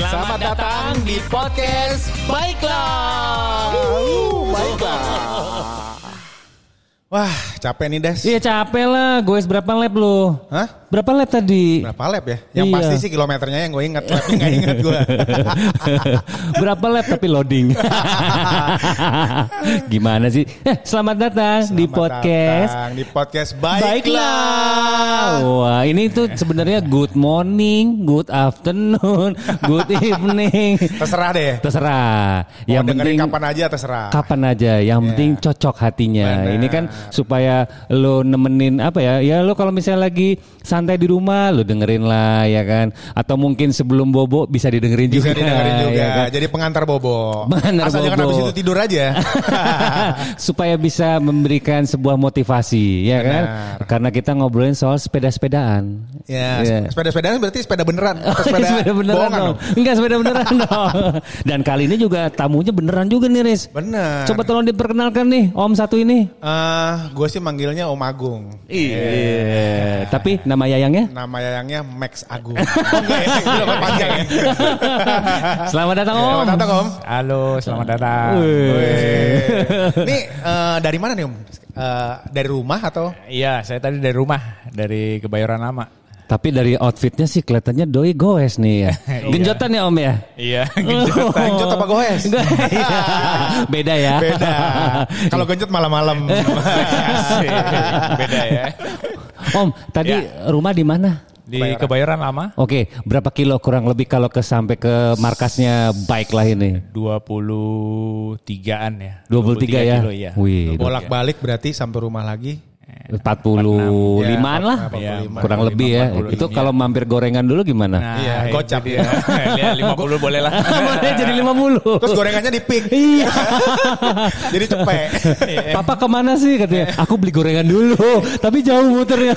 Selamat datang di podcast Baiklah. Baiklah. Wah, capek nih, Des. Iya capek lah, gue berapa lap lu? Hah? Berapa lap tadi? Berapa lap ya? Yang Iya. pasti sih kilometernya yang gue inget, lapnya nggak inget gue. Berapa lap tapi loading? Gimana sih? Eh, selamat datang di Selamat podcast datang di podcast Baiklah. Baiklah. Wah, ini tuh sebenarnya good morning, good afternoon, good evening. Terserah deh. Terserah. Yang penting kapan aja terserah. kapan aja. Yang penting cocok hatinya. Benar. Ini kan supaya lo nemenin apa ya? Ya lo kalau misalnya lagi santai di rumah, lo dengerin lah ya kan. Atau mungkin sebelum bobo bisa didengerin Bisa juga. didengerin juga. ya kan? Jadi pengantar bobo. Pengantar Asal jangan bobo. habis itu tidur aja. supaya bisa memberikan sebuah motivasi ya kan Benar. karena kita ngobrolin soal sepeda-sepedaan ya, Iya. sepeda-sepedaan berarti sepeda beneran. Oh, sepeda, sepeda beneran bohongan dong. Enggak sepeda beneran dong. Dan kali ini juga tamunya beneran juga nih Riz. Bener. Coba tolong diperkenalkan nih Om satu ini. Eh, gue sih manggilnya Om Agung. Iya. Tapi nama yayangnya? Nama yayangnya Max Agung. Oh, enggak ya, panjang ya. Selamat datang Om. Selamat datang Om. Halo, selamat datang. Ini eh, dari mana nih Om? Eh, dari rumah atau? Iya, saya tadi dari rumah, dari Kebayoran Lama. Tapi dari outfitnya sih kelihatannya doi goes nih ya. Genjotan ya Om ya? Iya, Genjot apa goes? Iya. Beda ya. Beda. Kalau genjot malam-malam. beda ya. Om, tadi rumah di mana? Di Kebayoran Lama, Oke, berapa kilo kurang lebih kalau ke sampai ke markasnya bike lah ini? 23-an ya. 23 ya? kilo, iya. Wih, Bolak-balik berarti sampai rumah lagi. 45-an lah. Iya, Kurang lebih ya. 45. Itu kalau mampir gorengan dulu gimana? Nah, Iya, gocap. dia. Lihat 50 boleh lah. Boleh jadi 50. Terus gorengannya di pick. Iya. Jadi cepet. Papa ke mana sih katanya? Aku beli gorengan dulu, tapi jauh muternya.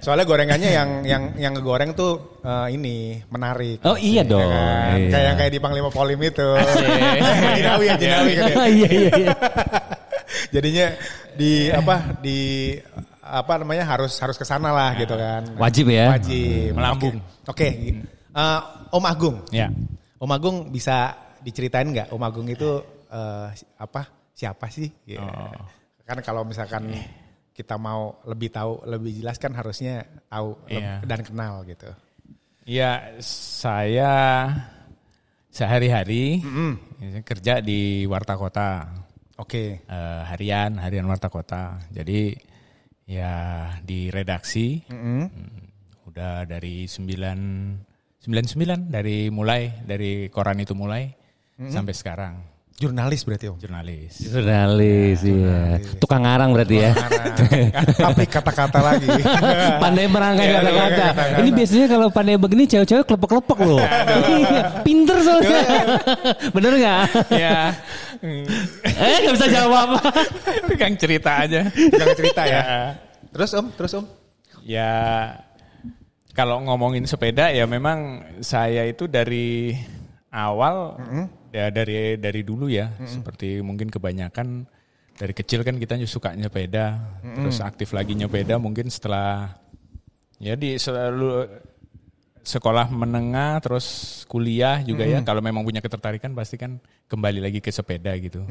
Soalnya gorengannya yang yang yang ngegoreng tuh eh, ini menarik. Oh iya Ya dong. kan? Iya. Kayak kayak di Panglima Polim itu. Jinawi ya, Jinawi kan ya. iya iya iya. Jadinya di apa di apa namanya harus harus ke sana lah gitu kan. Wajib ya. Wajib. Melambung. Oke. Oke. Eh, Om Agung. Ya. Om Agung bisa diceritain nggak Om Agung itu eh, apa siapa sih? Ya. Oh. Kan kalau misalkan kita mau lebih tahu lebih jelas kan harusnya tahu Iya. dan kenal gitu. Ya, saya sehari-hari kerja di Warta Kota. Oke. eh, harian harian Warta Kota. Jadi ya di redaksi mm, udah dari 9 99 dari mulai dari koran itu mulai sampai sekarang Jurnalis berarti Om. jurnalis. Jurnalis, iya. Tukang ngarang berarti ya. Tapi kata-kata lagi. pandai merangkai Iya, kata-kata. kata-kata. Ini biasanya kalau pandai begini cewek-cewek kelepek-kelepek loh. Pinter soalnya. Bener nggak? ya, Eh nggak bisa jawab. tukang cerita aja. Jangan cerita ya. Terus Om, terus Om. Ya kalau ngomongin sepeda ya memang saya itu dari awal ya dari dari dulu ya seperti mungkin kebanyakan dari kecil kan kita suka nyepeda terus aktif lagi nyepeda mungkin setelah ya di selalu sekolah menengah terus kuliah juga ya kalau memang punya ketertarikan pasti kan kembali lagi ke sepeda gitu.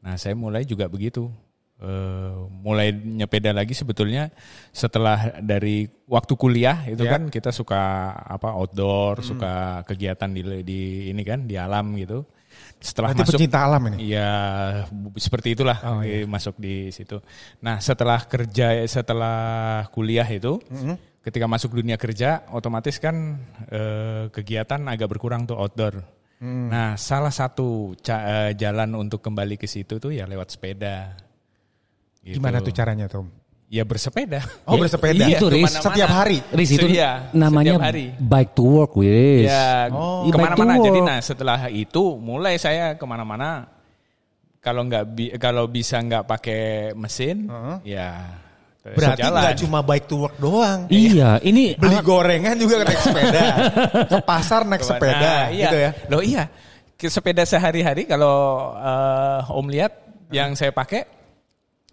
Nah saya mulai juga begitu. Eh, mulai nyepeda lagi sebetulnya setelah dari waktu kuliah itu Ya. kan kita suka apa outdoor, suka kegiatan di di ini kan di alam gitu. Setelah Berarti masuk pecinta alam ini. Iya, seperti itulah Oh, iya. masuk di situ. Nah, setelah kerja setelah kuliah itu, Mm-hmm. Ketika masuk dunia kerja, otomatis kan eh, kegiatan agak berkurang tuh outdoor. Mm. Nah, salah satu ca- eh, jalan untuk kembali ke situ tuh ya lewat sepeda. Gitu. Gimana tuh caranya Tom? Ya bersepeda. Oh, bersepeda. Itu, Riz. Setiap hari? Riz itu Iya, namanya hari. bike to work, Riz. Ya, Oh. ke mana-mana. Jadi work. nah setelah itu mulai saya ke mana-mana. Kalau nggak bi- kalau bisa nggak pakai mesin, ya Berarti sejalan. nggak cuma bike to work doang. Iya, ini Beli gorengan juga naik sepeda. Ke pasar naik sepeda Nah, iya. gitu ya. Loh iya, ke sepeda sehari-hari kalau eh, Om lihat yang saya pakai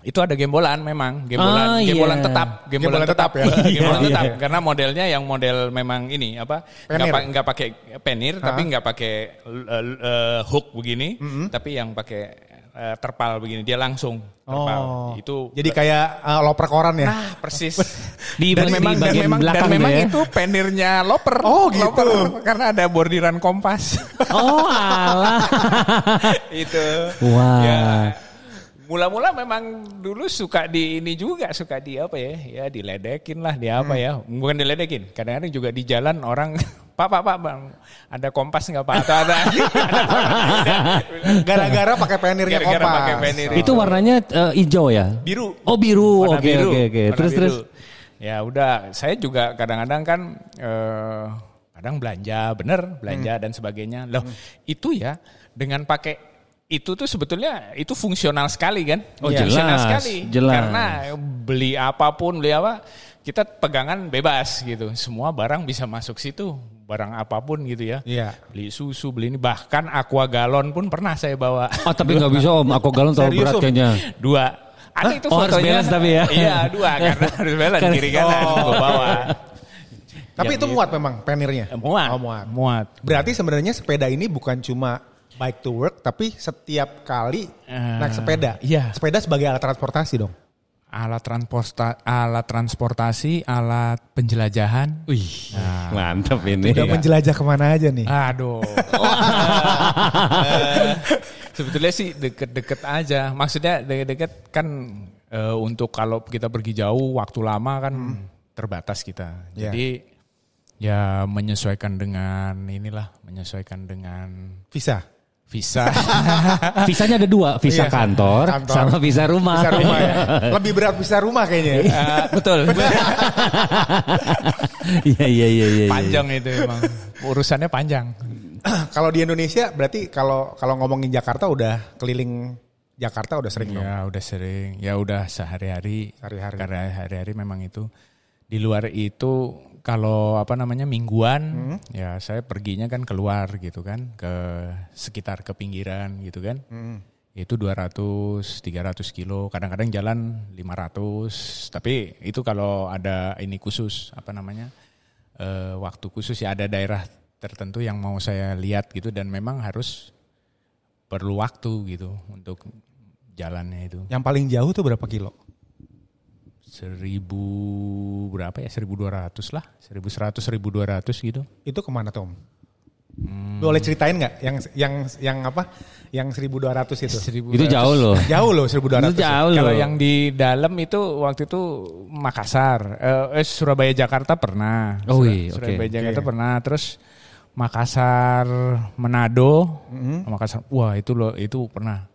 itu ada gembolan memang, gembolan, Ah, iya. gembolan tetap, gembolan, Gembolan tetap tetap, ya. gembolan Iya, tetap. iya. Karena modelnya yang model memang ini apa, nggak Penir. pa- nggak pakai penir, tapi nggak pakai eh, eh, hook begini, tapi yang pakai eh, terpal begini, dia langsung terpal. Oh. Itu Jadi kayak uh, loper koran ya. Nah, persis. Di- dan di memang dan bagian memang dan belakang memang ya. itu penirnya loper. Oh, gitu. Loper, karena ada bordiran kompas. Oh alah. itu. Wah. Ya. Mula-mula memang dulu suka di ini juga suka di apa ya? Ya diledekin lah, di apa ya? Bukan diledekin. Kadang-kadang juga di jalan orang Pak, Pak, Pak, Bang, ada kompas nggak Pak? Atau ada, Gara-gara pakai penirnya Gara-gara kompas. pakai penir. Itu warnanya eh, hijau ya? biru. Oh biru. Oke oke oke. warna Terus biru. terus. Ya udah, saya juga kadang-kadang kan eh, kadang belanja, bener belanja Hmm. dan sebagainya. Loh, itu ya dengan pakai itu tuh sebetulnya itu fungsional sekali kan? Oh, fungsional jelas, sekali. jelas. Karena beli apa pun, beli apa, kita pegangan bebas gitu. Semua barang bisa masuk situ, barang apa pun gitu ya. Iya. Beli susu, beli ini bahkan aqua galon pun pernah saya bawa. Oh tapi nggak bisa om. Aku galon terlalu berat kayaknya. Dua. Ada itu Oh, harus fotonya. balance tapi ya? Iya, dua karena harus balance Kan- kiri kanan Oh. gue bawa. Tapi Yang itu gitu. muat memang penirnya. Muat. Oh, muat. Muat. Berarti sebenarnya sepeda ini bukan cuma bike to work, tapi setiap kali Eh, naik sepeda. iya. Sepeda sebagai alat transportasi dong. Alat transporta alat transportasi, alat penjelajahan. Wih, mantap ini. Udah menjelajah ke mana aja nih. Aduh. Eh, Sebetulnya sih deket-deket aja. Maksudnya deket-deket kan eh, untuk kalau kita pergi jauh waktu lama kan terbatas kita. Iya. Jadi ya menyesuaikan dengan inilah, menyesuaikan dengan Visa. Visa. Visanya ada dua, visa Iya, kantor, kantor. sama visa rumah. Visa rumah ya. Lebih berat visa rumah kayaknya. ya. Eh, betul. Iya iya iya iya. panjang itu emang. Urusannya panjang. kalau di Indonesia berarti kalau kalau ngomongin Jakarta udah keliling Jakarta udah sering dong. Ya udah sering, ya udah sehari-hari. Sehari-hari. Karena hari-hari memang itu. Di luar itu kalau apa namanya mingguan, Hmm. ya saya perginya kan keluar gitu kan, ke sekitar ke pinggiran gitu kan. Hmm. Itu 200, 300 kilo, kadang-kadang jalan 500. Tapi itu kalau ada ini khusus, apa namanya, eh, waktu khusus ya ada daerah tertentu yang mau saya lihat gitu dan memang harus perlu waktu gitu untuk jalannya itu. Yang paling jauh tuh berapa kilo? Seribu berapa ya? 1200 lah. 1100, 1200 gitu. Itu ke mana Tom? Hmm. Boleh ceritain nggak yang yang yang apa? Yang 1200 itu. Itu jauh loh. Jauh loh 1200. Itu jauh loh. Kalau yang di dalam itu waktu itu Makassar, eh, eh, Surabaya Jakarta pernah. Oh Sur- iya, oke. Surabaya Jakarta Oke. pernah. Terus Makassar, Manado, Mm-hmm. Makassar. Wah itu loh itu pernah.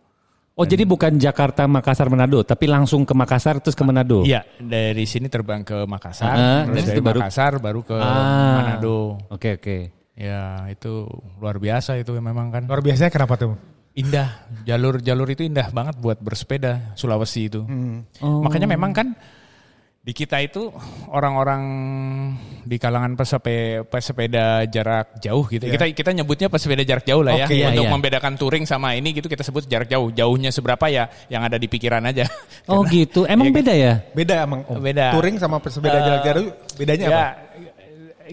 Oh jadi bukan Jakarta, Makassar, Manado, tapi langsung ke Makassar terus ke Manado. Iya dari sini terbang ke Makassar, Ah, terus terus dari itu baru- Makassar baru ke Ah. Manado. Oke oke. Ya itu luar biasa itu memang kan. Luar biasanya kenapa tuh? Indah, jalur-jalur itu indah banget buat bersepeda Sulawesi itu. Oh. Makanya memang kan di kita itu orang-orang di kalangan pesepe, pesepeda jarak jauh gitu. Kita kita nyebutnya pesepeda jarak jauh lah ya. Iya, Untuk iya. membedakan touring sama ini gitu kita sebut jarak jauh. Jauhnya seberapa ya yang ada di pikiran aja. Oh gitu. Emang beda ya? Beda emang Om. Beda. Touring sama sepeda Eh, jarak jauh bedanya apa? ya,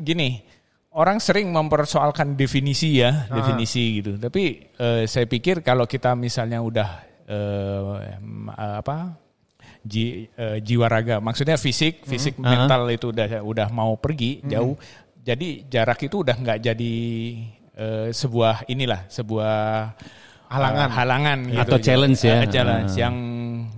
gini, orang sering mempersoalkan definisi ya, definisi gitu. Tapi eh, saya pikir kalau kita misalnya udah eh, eh, apa ji, eh, jiwa raga, maksudnya fisik, fisik mental itu udah udah mau pergi jauh. Jadi jarak itu udah nggak jadi eh, sebuah inilah, sebuah Halangan. eh, halangan gitu. Atau challenge ya. Challenge Ah. yang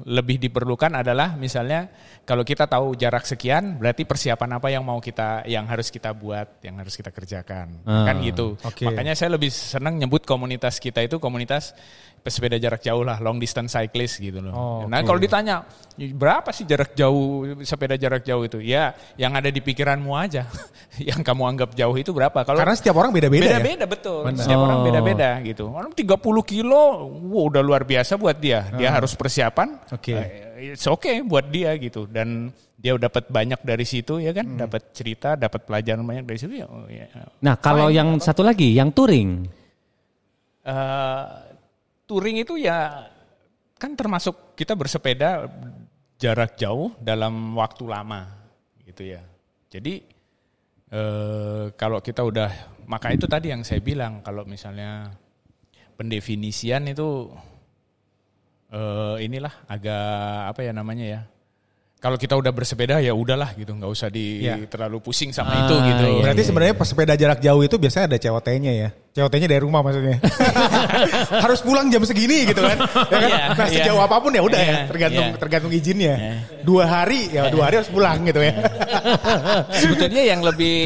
lebih diperlukan adalah misalnya kalau kita tahu jarak sekian berarti persiapan apa yang mau kita yang harus kita buat yang harus kita kerjakan Ah, kan gitu oke. makanya saya lebih senang nyebut komunitas kita itu komunitas pesepeda jarak jauh lah long distance cyclist gitu loh Oh, nah kalau ditanya berapa sih jarak jauh sepeda jarak jauh itu ya yang ada di pikiranmu aja yang kamu anggap jauh itu berapa kalau Karena setiap orang beda-beda ya. Beda-beda betul. Benar. Setiap orang Oh. beda-beda gitu. Orang 30 kilo, wow, udah luar biasa buat dia. Dia harus persiapan. Oke. Eh, It's okay buat dia gitu. Dan dia dapat banyak dari situ ya kan, dapat cerita, dapat pelajaran banyak dari situ ya. oh, ya. Nah kalau yang satu lagi, yang touring. Eh, touring itu ya kan termasuk kita bersepeda jarak jauh dalam waktu lama gitu ya. Jadi eh, kalau kita udah maka itu tadi yang saya bilang kalau misalnya pendefinisian itu eh, inilah agak apa ya namanya ya. Kalau kita udah bersepeda ya udahlah gitu, nggak usah di Ya. terlalu pusing sama Ah, itu gitu. iya, Berarti sebenarnya pesepeda jarak jauh itu biasanya ada COT-nya ya. COT-nya dari rumah maksudnya. Harus pulang jam segini gitu kan. Ya kan? Iya, nah iya. sejauh apa pun ya udah ya, Iya, tergantung iya. tergantung izinnya. Dua hari ya dua hari harus pulang gitu ya. Sebetulnya yang lebih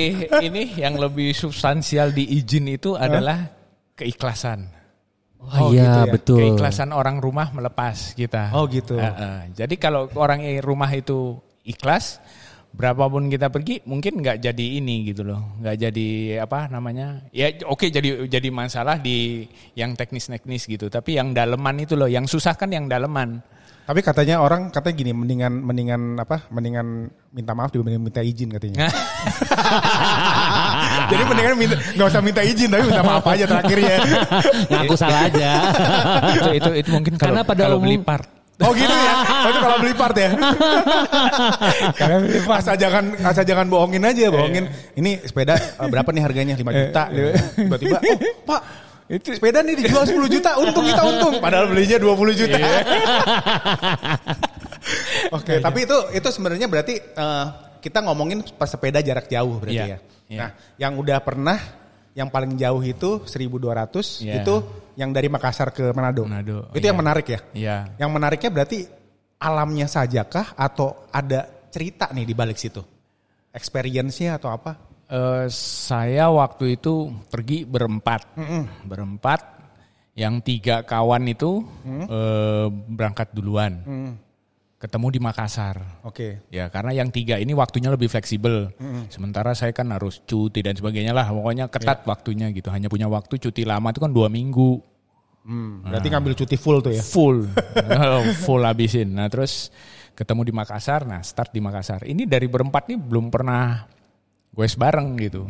ini yang lebih substansial di izin itu adalah keikhlasan. Oh, Oh, iya gitu ya. betul. Keikhlasan orang rumah melepas kita. Oh, gitu. Heeh. Jadi kalau orang rumah itu ikhlas, berapapun kita pergi mungkin nggak jadi ini gitu loh, nggak jadi apa namanya? Ya oke jadi jadi masalah di yang teknis-teknis gitu, tapi yang daleman itu loh, yang susah kan yang daleman. Tapi katanya orang katanya gini mendingan mendingan apa? Mendingan minta maaf dibanding minta izin katanya. Jadi mendingan minta nggak usah minta izin tapi minta maaf aja terakhirnya. Ngaku salah aja. itu, itu itu mungkin kalau Karena pada kalau umum- beli part. Oh gitu ya. Oh, itu kalau beli part ya. Karena beli part. Asal jangan asal jangan bohongin aja, bohongin. Ini sepeda eh, berapa nih harganya? 5 juta. Tiba-tiba, oh Pak, itu sepeda nih dijual 10 juta, untung kita untung. Padahal belinya 20 juta. Oke, tapi itu itu sebenarnya berarti eh, kita ngomongin pesepeda jarak jauh berarti Iya, ya. iya. Nah, yang udah pernah yang paling jauh itu 1200 Iya. itu yang dari Makassar ke Manado. Manado, Itu iya. yang menarik ya. Iya. Yang menariknya berarti alamnya sajakah atau ada cerita nih di balik situ? Experience-nya atau apa? Eh, saya waktu itu pergi berempat, berempat. Yang tiga kawan itu eh, berangkat duluan, ketemu di Makassar. Oke. Ya karena yang tiga ini waktunya lebih fleksibel. Sementara saya kan harus cuti dan sebagainya lah. Pokoknya ketat waktunya gitu. Hanya punya waktu cuti lama itu kan dua minggu. Hmm, berarti ngambil cuti full tuh ya. Full, full habisin. Nah terus ketemu di Makassar. Nah start di Makassar. Ini dari berempat nih belum pernah gue bareng gitu.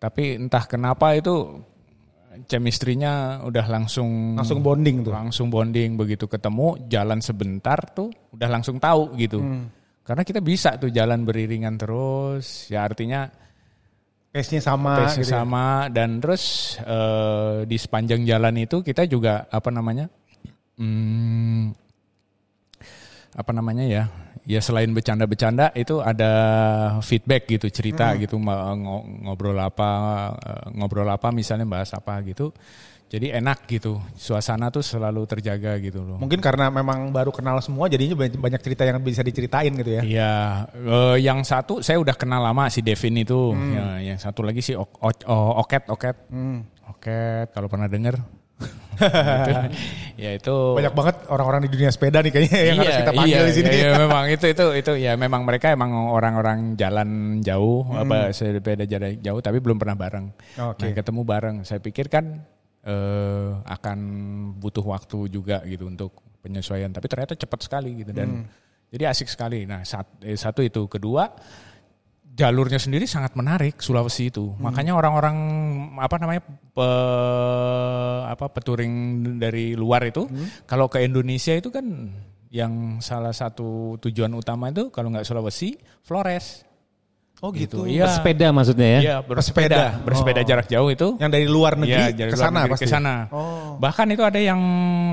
Tapi entah kenapa itu chemistry-nya udah langsung Langsung bonding tuh. langsung bonding begitu ketemu jalan sebentar tuh udah langsung tahu gitu. Karena kita bisa tuh jalan beriringan terus. Ya artinya Pace-nya sama pace gitu. ya. sama dan terus eh, di sepanjang jalan itu kita juga apa namanya hmm, apa namanya ya ya selain bercanda-bercanda itu ada feedback gitu cerita gitu ma- ngo- ngobrol apa eh, ngobrol apa misalnya bahas apa gitu. Jadi enak gitu suasana tuh selalu terjaga gitu loh. Mungkin karena memang baru kenal semua jadinya banyak, cerita yang bisa diceritain gitu ya. Iya, eh, yang satu saya udah kenal lama si Devin itu, Ya, yang satu lagi si Ok- Ok- oh, Oket, Oket, Oket. Kalau pernah denger, Gitu. ya itu Banyak banget orang-orang di dunia sepeda nih kayaknya yang harus kita panggil iya, di sini. Iya, iya, memang itu itu itu ya memang mereka emang orang-orang jalan jauh apa sepeda jarak jauh tapi belum pernah bareng. Oke. Nah, ketemu bareng. Saya pikir kan eh, akan butuh waktu juga gitu untuk penyesuaian tapi ternyata cepat sekali gitu dan jadi asik sekali. Nah, eh, satu itu, kedua jalurnya sendiri sangat menarik Sulawesi itu. Makanya orang-orang apa namanya pe- apa peturing dari luar itu kalau ke Indonesia itu kan yang salah satu tujuan utama itu kalau nggak Sulawesi, Flores. Oh gitu. Iya. Sepeda maksudnya ya? Iya, bersepeda, bersepeda Oh. jarak jauh itu. Yang dari luar negeri Iya, ke dari luar sana negeri pasti. ke sana. Oh. Bahkan itu ada yang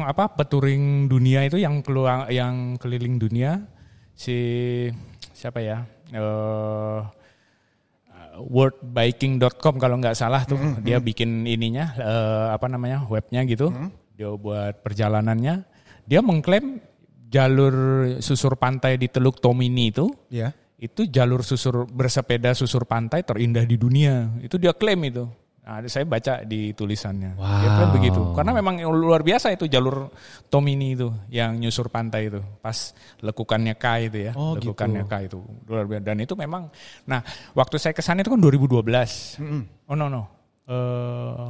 apa peturing dunia itu yang keluar yang keliling dunia si siapa ya? Eh worldbiking.com kalau nggak salah tuh dia bikin ininya eh, apa namanya webnya gitu dia buat perjalanannya dia mengklaim jalur susur pantai di Teluk Tomini itu Iya. itu jalur susur bersepeda susur pantai terindah di dunia. Itu dia klaim itu. Nah, saya baca di tulisannya. Dia Wow. klaim begitu. Karena memang luar biasa itu jalur Tomini itu yang nyusur pantai itu. Pas lekukannya K itu ya. Oh, lekukannya gitu. K itu. Luar biasa. Dan itu memang nah, waktu saya ke sana itu kan 2012. Oh no no. Eh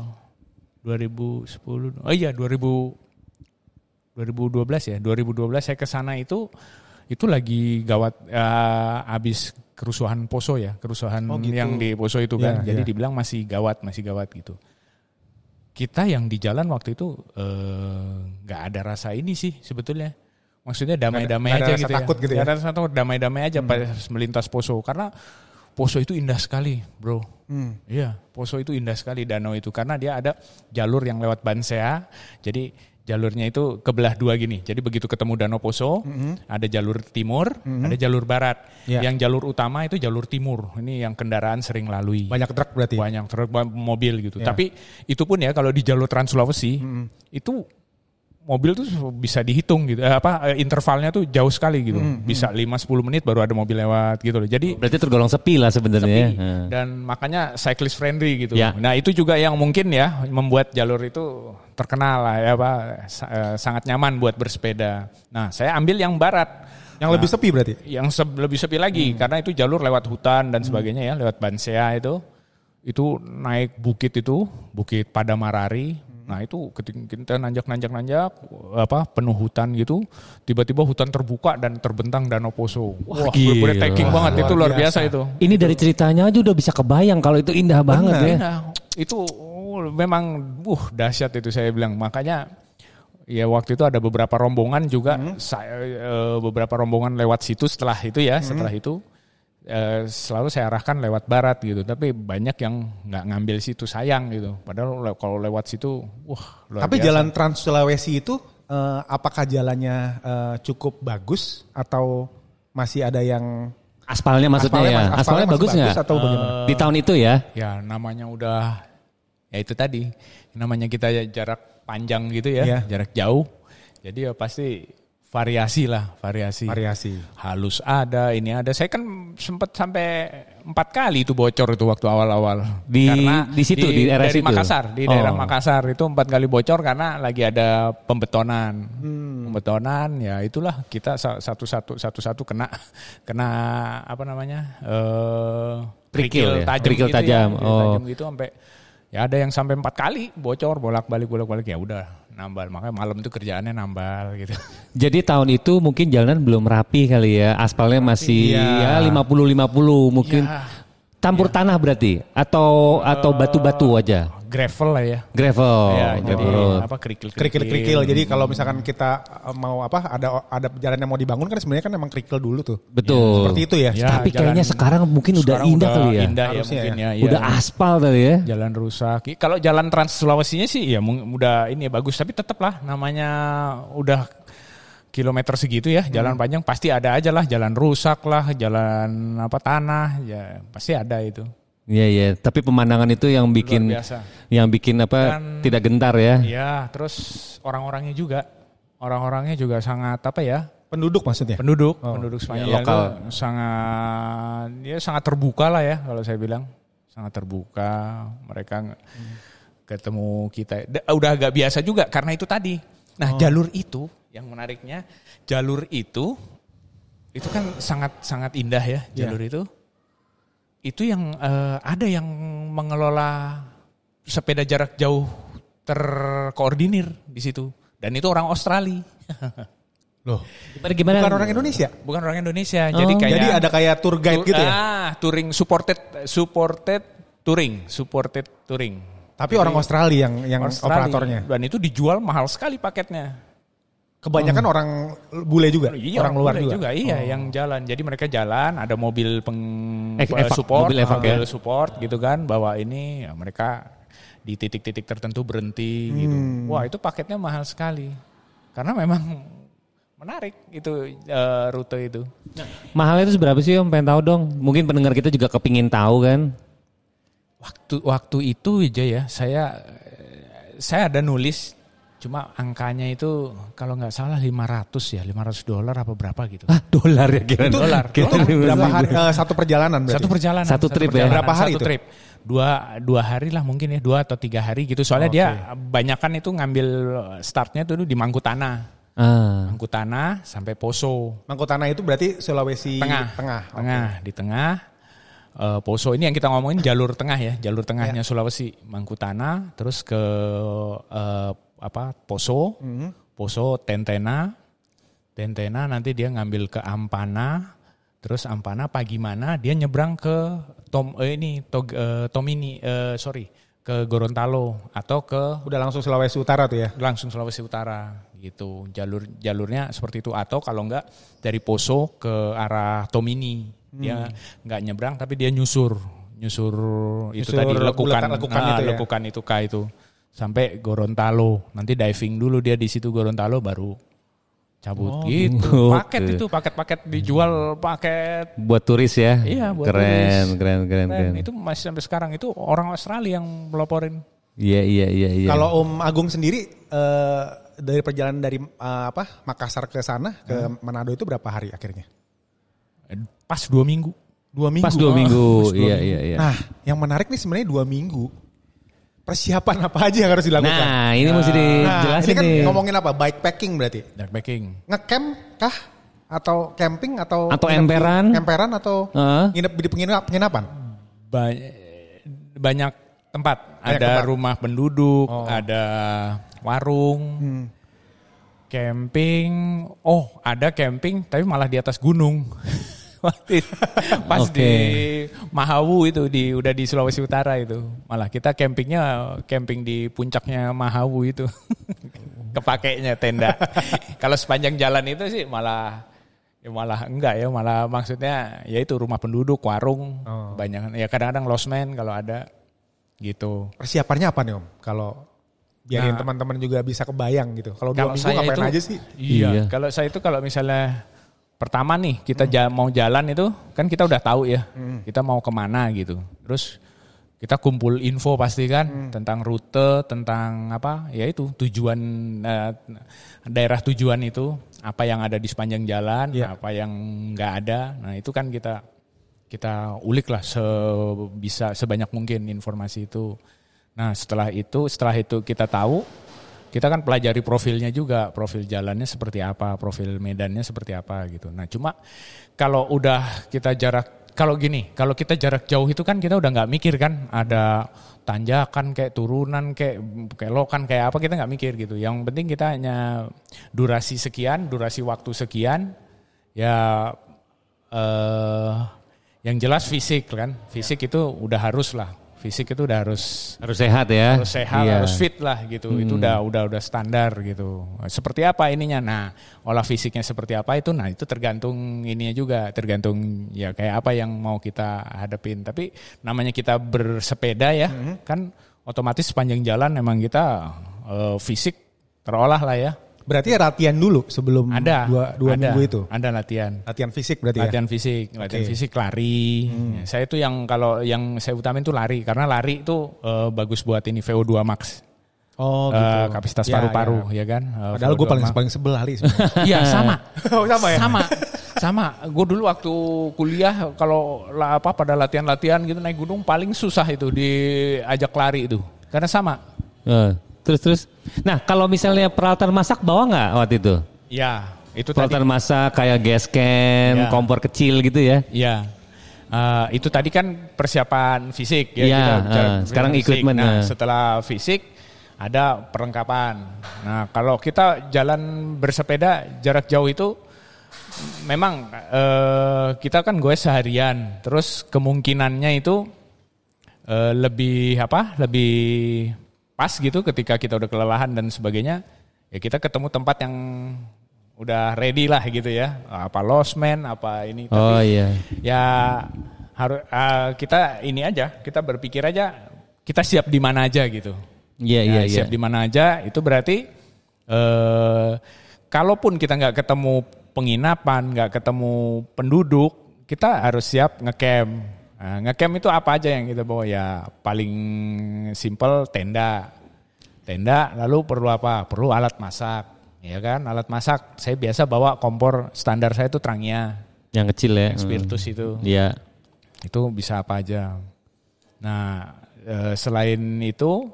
2010. Oh iya 2000 2012 ya. 2012 saya ke sana itu itu lagi gawat eh, habis kerusuhan Poso ya, kerusuhan Oh, gitu. yang di Poso itu kan. Iya, Jadi iya. dibilang masih gawat, masih gawat gitu. kita yang di jalan waktu itu eh, nggak ada rasa ini sih sebetulnya. Maksudnya damai-damai aja gitu takut ya. gitu ya? Ada rasa takut, damai-damai aja pas melintas Poso karena Poso itu indah sekali, bro. Hmm. Iya, Poso itu indah sekali danau itu karena dia ada jalur yang lewat Bansea. Jadi jalurnya itu kebelah dua gini. Jadi begitu ketemu Danau Poso, ada jalur timur, ada jalur barat. Ya. Yang jalur utama itu jalur timur. Ini yang kendaraan sering lalui. Banyak truk berarti. Banyak truk mobil gitu. Ya. Tapi itu pun ya kalau di jalur Trans Sulawesi itu mobil tuh bisa dihitung gitu. Eh, apa eh, intervalnya tuh jauh sekali gitu. Bisa 5 10 menit baru ada mobil lewat gitu loh. Jadi Berarti tergolong sepi lah sebenarnya. ya. sepi. dan makanya cyclist friendly gitu. Ya. Nah itu juga yang mungkin ya membuat jalur itu terkenal lah ya apa eh, sangat nyaman buat bersepeda. Nah saya ambil yang barat Yang lebih sepi berarti. yang se- lebih sepi lagi karena itu jalur lewat hutan dan sebagainya ya lewat Bansea itu itu naik bukit itu bukit Padamarari nah itu ketika kita nanjak nanjak nanjak apa penuh hutan gitu tiba-tiba hutan terbuka dan terbentang danau Poso wah gila. breathtaking banget Luar itu luar biasa. biasa itu Ini dari ceritanya aja udah bisa kebayang kalau itu indah banget ya. Nah, itu oh, memang uh dahsyat itu saya bilang. Makanya ya waktu itu ada beberapa rombongan juga saya eh, beberapa rombongan lewat situ setelah itu ya, setelah itu eh, selalu saya arahkan lewat barat gitu. Tapi banyak yang nggak ngambil situ sayang gitu. Padahal le- kalau lewat situ wah luar Tapi biasa. jalan Trans Sulawesi itu eh, apakah jalannya eh, cukup bagus atau masih ada yang Aspalnya maksudnya aspalnya ya. Aspalnya, masih bagus nggak? atau bagaimana? Di tahun itu ya. ya namanya udah ya itu tadi namanya kita jarak panjang gitu ya, Iya. jarak jauh. Jadi ya pasti variasi lah, variasi. Variasi. Halus ada, ini ada. Saya kan sempat sampai empat kali itu bocor itu waktu awal-awal. Di- di situ, di daerah dari situ? Makassar, di Oh. daerah Makassar itu empat kali bocor karena lagi ada pembetonan. Hmm. Pembetonan, ya itulah kita sa- satu-satu satu-satu kena kena apa namanya eh Kerikil ya? tajam Kerikil gitu tajam, ya, oh. tajam gitu sampai ya ada yang sampai empat kali bocor bolak-balik bolak-balik ya udah nambal makanya malam itu kerjaannya nambal gitu. Jadi tahun itu mungkin jalanan belum rapi kali ya. Aspalnya masih Iya. ya 50-50 mungkin. Ya. Campur tanah berarti atau atau batu-batu aja. Gravel lah ya. Gravel. ya, jadi gravel. apa kerikil Kerikil-kerikil. Jadi kalau misalkan kita eh, mau apa ada ada jalan yang mau dibangun kan sebenarnya kan emang kerikil dulu tuh. Betul. Seperti itu ya. Ya, Tapi jalan- kayaknya sekarang mungkin udah sekarang indah udah kali ya. Indah ya mungkin ya. ya. Udah aspal kali ya. jalan rusak. Kalau jalan Trans Sulawesinya sih ya udah ini ya bagus tapi tetap lah namanya udah kilometer segitu ya, jalan Hmm. panjang pasti ada aja lah, jalan rusak lah, jalan apa tanah, ya pasti ada itu. Iya iya, tapi pemandangan itu yang bikin Luar biasa. yang bikin apa Dan- tidak gentar ya. Iya, terus orang-orangnya juga, orang-orangnya juga sangat apa ya? Penduduk maksudnya. Penduduk, penduduk Spanyol ya, lokal. sangat ya sangat terbuka lah ya kalau saya bilang. Sangat terbuka, mereka nge- ketemu kita. Da- Udah agak biasa juga karena itu tadi. Nah, jalur itu yang menariknya, jalur itu itu kan sangat sangat indah ya jalur itu. Itu yang eh, ada yang mengelola sepeda jarak jauh terkoordinir di situ. Dan itu orang Australia. Loh. Gimana gimana? Bukan orang Indonesia. Bukan orang Indonesia. Jadi kayak Jadi ada kayak tour guide gitu ya. Ah, touring supported supported touring, supported touring. Tapi orang Australia yang yang Australia. operatornya. Dan itu dijual mahal sekali paketnya. Kebanyakan orang bule juga, Iya, orang luar boleh juga. Iya, yang jalan. Jadi mereka jalan, ada mobil peng eh, evak, support, mobil evak mobil ya. support gitu kan. Bawa ini, ya mereka di titik-titik tertentu berhenti gitu. Wah itu paketnya mahal sekali. Karena memang menarik itu eh, rute itu. Mahalnya itu seberapa sih Om? Pengen tahu dong. Mungkin pendengar kita juga kepingin tahu kan. Waktu waktu itu aja ya saya saya ada nulis cuma angkanya itu kalau nggak salah 500 ya 500 dolar apa berapa gitu. Ah, dolar ya kira Itu, dolar. itu berapa hari, eh, satu perjalanan berarti? Satu perjalanan. Satu trip ya? perjalanan, Berapa hari satu itu? trip. Dua dua hari lah mungkin ya dua atau tiga hari gitu. Soalnya Oke. dia banyakan itu ngambil startnya tuh di Mangkutana, Ah. Mangkutana sampai Poso. Mangkutana itu berarti Sulawesi Tengah. Tengah. Tengah di tengah. Eh, Poso ini yang kita ngomongin jalur tengah ya, jalur tengahnya Sulawesi, Mangkutana, terus ke eh, apa Poso, Poso Tentena, Tentena nanti dia ngambil ke Ampana, terus Ampana pagi mana dia nyebrang ke Tom eh, ini Tog, eh, Tomini, eh, sorry ke Gorontalo atau ke Udah langsung Sulawesi Utara tuh ya. langsung Sulawesi Utara gitu. Jalur jalurnya seperti itu atau kalau enggak dari Poso ke arah Tomini. Dia enggak nyebrang tapi dia nyusur. Nyusur, itu Nyusur tadi lekukan lekukan- lekukan ah, itu ya? lekukan itu K itu. Sampai Gorontalo. Nanti diving dulu dia di situ Gorontalo baru cabut gitu. Oke. Paket itu paket-paket dijual paket Buat turis ya. Iya, buat keren, turis. keren, keren, keren. Keren. Itu masih sampai sekarang itu orang Australia yang meloporin. Iya, iya, iya, iya. Kalau Om Agung sendiri eh, dari perjalanan dari eh, apa Makassar ke sana ke Manado itu berapa hari akhirnya? Pas dua minggu. Dua minggu. pas dua Oh, minggu. pas dua Iya, minggu. iya, iya. Nah, yang menarik nih sebenarnya dua minggu. Persiapan apa aja yang harus dilakukan? Nah, ini mesti Nah, dijelasin ini kan nih. ngomongin apa? Bikepacking berarti. Backpacking. Ngecamp kah? Atau camping atau Atau nginep emperan? Emperan atau Heeh. nginep di penginap, penginapan? Ba- banyak tempat. Banyak ada tempat. rumah penduduk, Oh. ada warung, Hmm. camping. Oh, ada camping tapi malah di atas gunung. Waktu itu, Pas Oke. di Mahawu itu di udah di Sulawesi Utara itu. Malah kita campingnya camping di puncaknya Mahawu itu. Kepakainya tenda. Kalau sepanjang jalan itu sih malah ya malah enggak ya, malah maksudnya ya itu rumah penduduk, warung, Oh. banyak ya kadang-kadang losmen kalau ada gitu. Persiapannya apa nih Om? Kalau biarin Nah. teman-teman juga bisa kebayang gitu. Kalau dua minggu ngapain itu aja sih? Iya. Iya. Kalau saya itu kalau misalnya pertama nih kita ja- mau jalan itu kan kita udah tahu ya kita mau ke mana gitu. Terus kita kumpul info pasti kan tentang rute, tentang apa ya itu tujuan eh, daerah tujuan itu apa yang ada di sepanjang jalan, Iya. apa yang nggak ada. Nah itu kan kita kita ulik lah sebisa sebanyak mungkin informasi itu. Nah setelah itu setelah itu kita tahu kita kan pelajari profilnya juga, profil jalannya seperti apa, profil medannya seperti apa gitu. Nah cuma kalau udah kita jarak, kalau gini, kalau kita jarak jauh itu kan kita udah nggak mikir kan, ada tanjakan kayak turunan kayak kelokan kayak apa kita nggak mikir gitu. Yang penting kita hanya durasi sekian, durasi waktu sekian, ya eh yang jelas fisik kan, fisik itu udah harus lah, fisik itu udah harus Harus sehat ya. harus sehat, Iya. harus fit lah gitu. Itu udah udah udah standar gitu. Seperti apa ininya? Nah, olah fisiknya seperti apa itu? Nah, itu tergantung ininya juga, tergantung ya kayak apa yang mau kita hadapin. Tapi namanya kita bersepeda ya, kan otomatis sepanjang jalan emang kita eh, fisik terolah lah ya. Berarti ya latihan dulu sebelum Ada dua, dua ada, minggu itu. Ada latihan. Latihan fisik berarti ya? Latihan fisik, latihan Oke. fisik lari. Ya, saya itu yang kalau yang saya utamain itu lari karena lari itu eh, bagus buat ini VO2 max. Oh Eh, kapasitas Ya, paru-paru ya. ya kan. Eh, Padahal gue VO2 paling max. paling sebel lari. Iya sama. Oh, sama ya? Sama. Sama. Gue dulu waktu kuliah kalau apa pada latihan-latihan gitu naik gunung paling susah itu diajak lari itu. Karena sama. Eh, terus terus. Nah kalau misalnya peralatan masak bawa nggak waktu itu? Ya, itu tadi. Peralatan masak kayak gas can, Ya. kompor kecil gitu ya? Iya. Eh, itu tadi kan persiapan fisik ya Iya, kita bicara eh, sekarang fisik. equipment, Nah, eh. setelah fisik ada perlengkapan. Nah, kalau kita jalan bersepeda jarak jauh itu memang eh, kita kan gue seharian. Terus kemungkinannya itu eh, lebih apa? Lebih pas gitu ketika kita udah kelelahan dan sebagainya. Ya kita ketemu tempat yang udah ready lah gitu ya. Apa losmen, apa ini. Tapi Oh iya. ya harus kita ini aja kita berpikir aja kita siap di mana aja gitu Iya Ya, iya iya. siap di mana aja itu berarti eh kalaupun kita nggak ketemu penginapan nggak ketemu penduduk kita harus siap ngecamp nah, ngecamp itu apa aja yang kita bawa ya paling simple tenda tenda lalu perlu apa perlu alat masak ya kan alat masak saya biasa bawa kompor standar saya itu Trangia Yang kecil ya. yang spiritus itu Hmm. Iya. itu bisa apa aja. Nah, eh, selain itu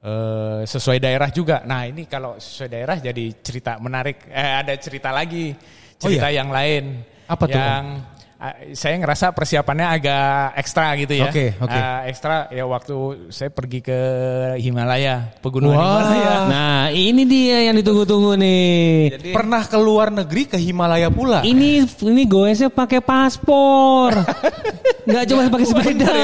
eh, sesuai daerah juga. Nah, ini kalau sesuai daerah jadi cerita menarik. Eh, ada cerita lagi, cerita yang lain. Apa tuh, Yang eh, saya ngerasa persiapannya agak ekstra gitu ya. Oke, oke. Eh, ekstra ya waktu saya pergi ke Himalaya, pegunungan Wah. Himalaya. Nah ini dia yang ditunggu-tunggu nih. Jadi Pernah ke luar negeri ke Himalaya pula. Ini ini goesnya pakai paspor. Nggak cuma pakai sepeda,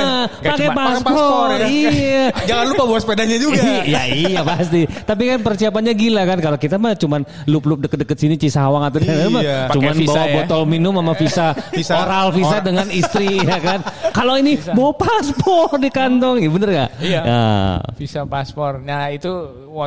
pakai paspor. ya. Iya. Jangan lupa bawa sepedanya juga. Iya iya pasti. Tapi kan persiapannya gila kan kalau kita mah cuman lup-lup deket-deket sini Cisawang atau Iya. cuman visa bawa ya. botol minum sama visa, Visa oral visa dengan istri ya kan. Kalau ini bawa paspor di kantong, iya bener gak? Iya. Ya. Visa paspor. Nah itu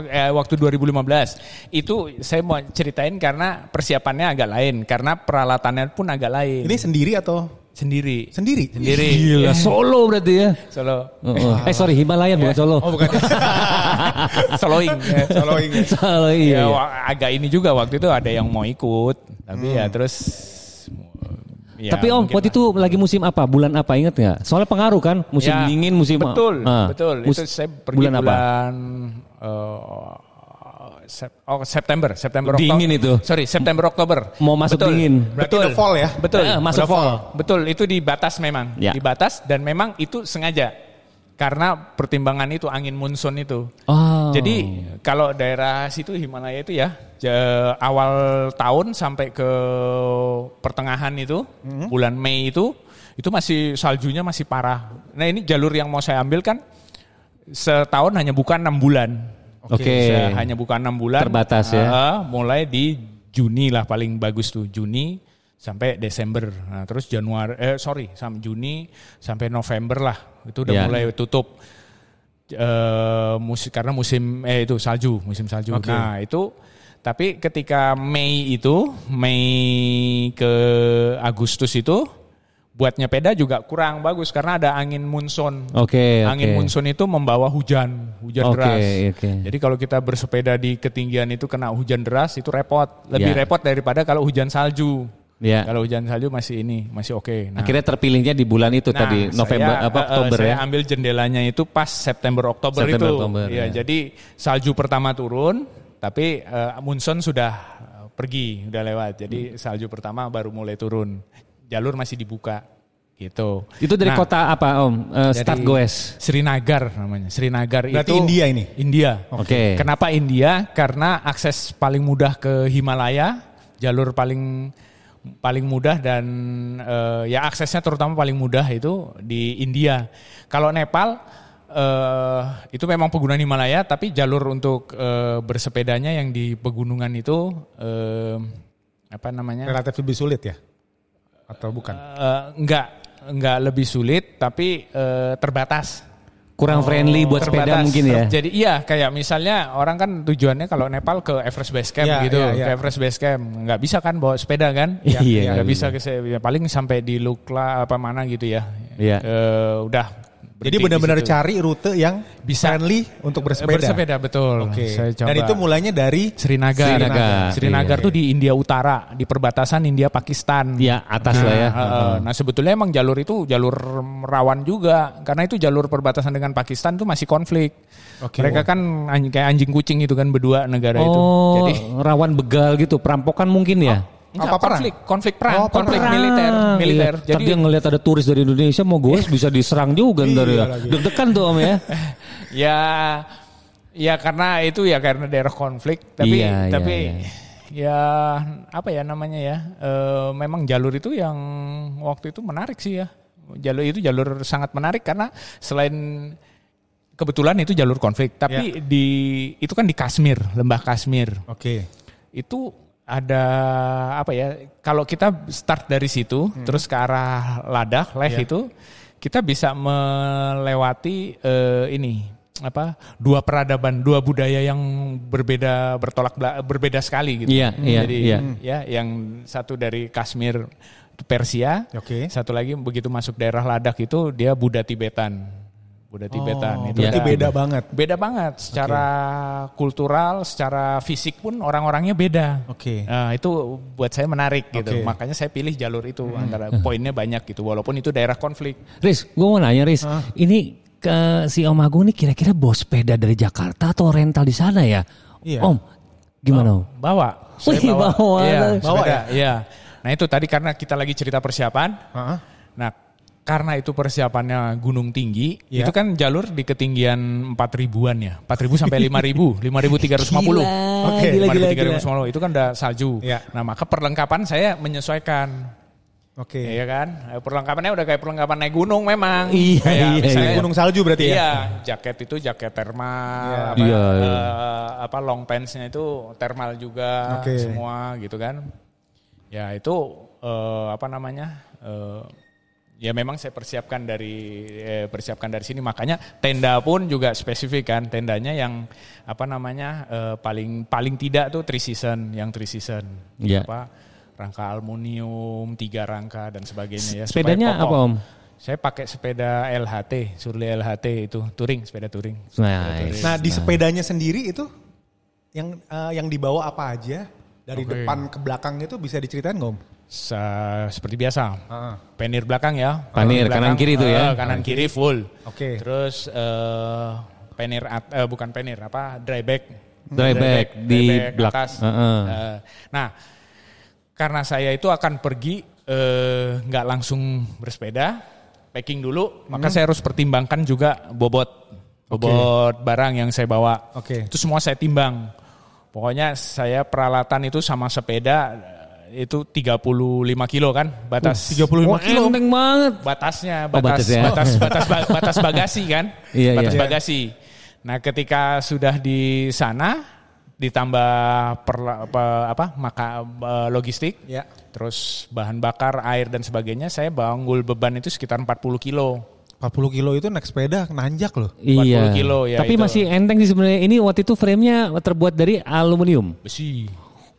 eh, waktu 2015 itu saya mau ceritain karena persiapannya agak lain karena peralatannya pun agak lain. Ini sendiri atau sendiri. sendiri? Sendiri. Gila, Solo berarti ya. Solo. Oh, oh. Eh sorry Himalayan bukan Solo. Oh bukan. Soloing. ya. Soloing ya. Solo Ya, iya. agak ini juga waktu itu ada yang mau ikut, tapi ya terus. ya, Tapi Om, waktu lah. itu lagi musim apa? Bulan apa inget nggak? Soalnya pengaruh kan, musim Ya, dingin, musim betul, Ah. betul. Mus- itu saya pergi bulan bulan, apa? eh, Sep- oh September, September Dingin Oktober. itu. Sorry, September Oktober. Mau masuk Betul. dingin. Berarti Betul. fall ya? Betul. Eh, masuk Udah fall. Betul, itu di batas memang. Ya. Di batas dan memang itu sengaja. Karena pertimbangan itu angin monsun itu. Oh. Jadi kalau daerah situ Himalaya itu ya awal tahun sampai ke pertengahan itu Hmm. bulan Mei itu itu masih saljunya masih parah. Nah ini jalur yang mau saya ambil kan setahun hanya buka enam bulan. Oke. Saya hanya buka enam bulan. Terbatas ya. Ah, mulai di Juni lah paling bagus tuh Juni sampai Desember. Nah, terus Januari eh sorry sampai Juni sampai November lah itu udah Ya. mulai tutup eh musim karena musim eh itu salju musim salju. Oke. Nah itu tapi ketika Mei itu Mei ke Agustus itu buat nyepeda juga kurang bagus karena ada angin monsun. Oke, Angin oke. monsun itu membawa hujan, hujan Oke, deras. oke. Jadi kalau kita bersepeda di ketinggian itu kena hujan deras itu repot. Lebih Ya. repot daripada kalau hujan salju. Ya. Kalau hujan salju masih ini, masih oke. Nah, Akhirnya terpilihnya di bulan itu nah, tadi November saya, apa eh, eh, Oktober saya ya. ambil jendelanya itu pas September Oktober September, itu. Oktober, ya, ya. jadi salju pertama turun, tapi eh, monsun sudah pergi, udah lewat. Jadi salju pertama baru mulai turun. Jalur masih dibuka gitu. Itu dari Nah, kota apa Om? Eh, dari Start Goes. Srinagar namanya. Srinagar Berarti itu India ini? India. Oke. Kenapa India? Karena akses paling mudah ke Himalaya, jalur paling paling mudah dan eh, ya aksesnya terutama paling mudah itu di India. Kalau Nepal eh, itu memang pegunungan Himalaya, tapi jalur untuk eh, bersepedanya yang di pegunungan itu eh, apa namanya? Relatif lebih sulit ya? Atau bukan? Eh, enggak enggak lebih sulit, tapi eh, terbatas. Kurang friendly buat sepeda Terbatas. mungkin ya. Jadi iya kayak misalnya orang kan tujuannya kalau Nepal ke Everest Base Camp Iya, gitu, iya, iya. ke Everest Base Camp nggak bisa kan bawa sepeda kan? Iya, Ya, nggak nggak bisa ke ya, paling sampai di Lukla apa mana gitu ya. Iya. Eh, udah. Jadi benar-benar cari rute yang Bisa. friendly untuk bersepeda. Bersepeda betul. Oke. Saya coba. Dan itu mulainya dari Srinagar. Srinagar. Srinagar Iya. tuh di India Utara, di perbatasan India Pakistan. Ya atas lah ya. Nah, eh, nah sebetulnya emang jalur itu jalur rawan juga karena itu jalur perbatasan dengan Pakistan tuh masih konflik. Oke. Mereka kan anj- kayak anjing kucing itu kan berdua negara itu. Oh, Jadi rawan begal gitu, perampokan mungkin ya. Enggak, Apa perang? konflik, konflik perang, Oh, konflik Perang. militer, militer. Iya. Jadi dia ngelihat ada turis dari Indonesia mau goes bisa diserang juga ntar Iya ya. Deg-degan tuh Om ya. ya ya karena itu ya karena daerah konflik tapi Iya, iya, tapi iya. ya apa ya namanya ya eh, memang jalur itu yang waktu itu menarik sih ya jalur itu jalur sangat menarik karena selain kebetulan itu jalur konflik tapi di itu kan di Kashmir lembah Kashmir Oke. itu ada apa ya kalau kita start dari situ terus ke arah Ladakh Leh Iya. itu kita bisa melewati eh, ini apa dua peradaban dua budaya yang berbeda bertolak berbeda sekali gitu Iya, iya, jadi iya. ya yang satu dari Kashmir Persia Oke. satu lagi begitu masuk daerah Ladakh itu dia Buddha Tibetan Buddha Tibetan itu Berarti Ya. beda banget. beda banget secara kultural, secara fisik pun orang-orangnya beda. Oke. Nah, itu buat saya menarik gitu. Makanya saya pilih jalur itu antara poinnya banyak gitu walaupun itu daerah konflik. Riz, gue mau nanya Riz, ini ke si Om Agung ini kira-kira bawa sepeda dari Jakarta atau rental di sana ya? Iya. Om, gimana Om? Bawa. Saya Wih, bawa. Iya, Bawa sepeda, ya? Iya. Nah, itu tadi karena kita lagi cerita persiapan. Heeh. Nah, karena itu persiapannya gunung tinggi, Iya. itu kan jalur di ketinggian 4 ribuan ya. 4 ribu sampai 5 ribu, 5.350. Gila, Oke, gila. 5.350 itu kan udah salju. Iya. Nah maka perlengkapan saya menyesuaikan. Oke. Iya kan? Eh, Perlengkapannya udah kayak perlengkapan naik gunung memang. Iya, Kayak iya, misalnya iya. Gunung salju berarti ya? Iya, jaket itu jaket thermal, Iya. apa, Iya, iya. eh, apa long pantsnya itu thermal juga Oke. semua gitu kan. Ya itu eh, apa namanya? eh, ya memang saya persiapkan dari eh, persiapkan dari sini makanya tenda pun juga spesifik kan tendanya yang apa namanya eh, paling paling tidak tuh three season yang three season Iya. apa rangka aluminium tiga rangka dan sebagainya ya Sepedanya apa om? Saya pakai sepeda LHT, Surly LHT itu touring, sepeda touring. Nice. Nah di sepedanya sendiri itu yang eh, yang dibawa apa aja dari Oke. depan ke belakang itu bisa diceritain nggak om? Sa- seperti biasa. Ah. Penir belakang ya. Panir, Penir kanan kiri itu ya? eh, kanan kiri full. Oke. Terus eh, penir at- eh, bukan penir apa dry bag. Dry bag di bag belak- atas. Heeh. Eh, nah, karena saya itu akan pergi eh, nggak langsung bersepeda, packing dulu, maka Hmm. saya harus pertimbangkan juga bobot bobot barang yang saya bawa. Oke. Itu semua saya timbang. Pokoknya saya peralatan itu sama sepeda eh, itu 35 kilo kan batas. 35 Wah, kilo. enteng banget. batasnya Oh, batas batasnya. batas batas ba- batas bagasi kan Iya, batas iya. bagasi nah ketika sudah di sana ditambah perla- apa, apa maka logistik Ya. terus bahan bakar air dan sebagainya saya banggul beban itu sekitar 40 kilo 40 kilo itu naik sepeda nanjak loh. 40 Iya. kilo, ya, Tapi itu. masih enteng sih sebenarnya. Ini waktu itu frame-nya terbuat dari aluminium. besi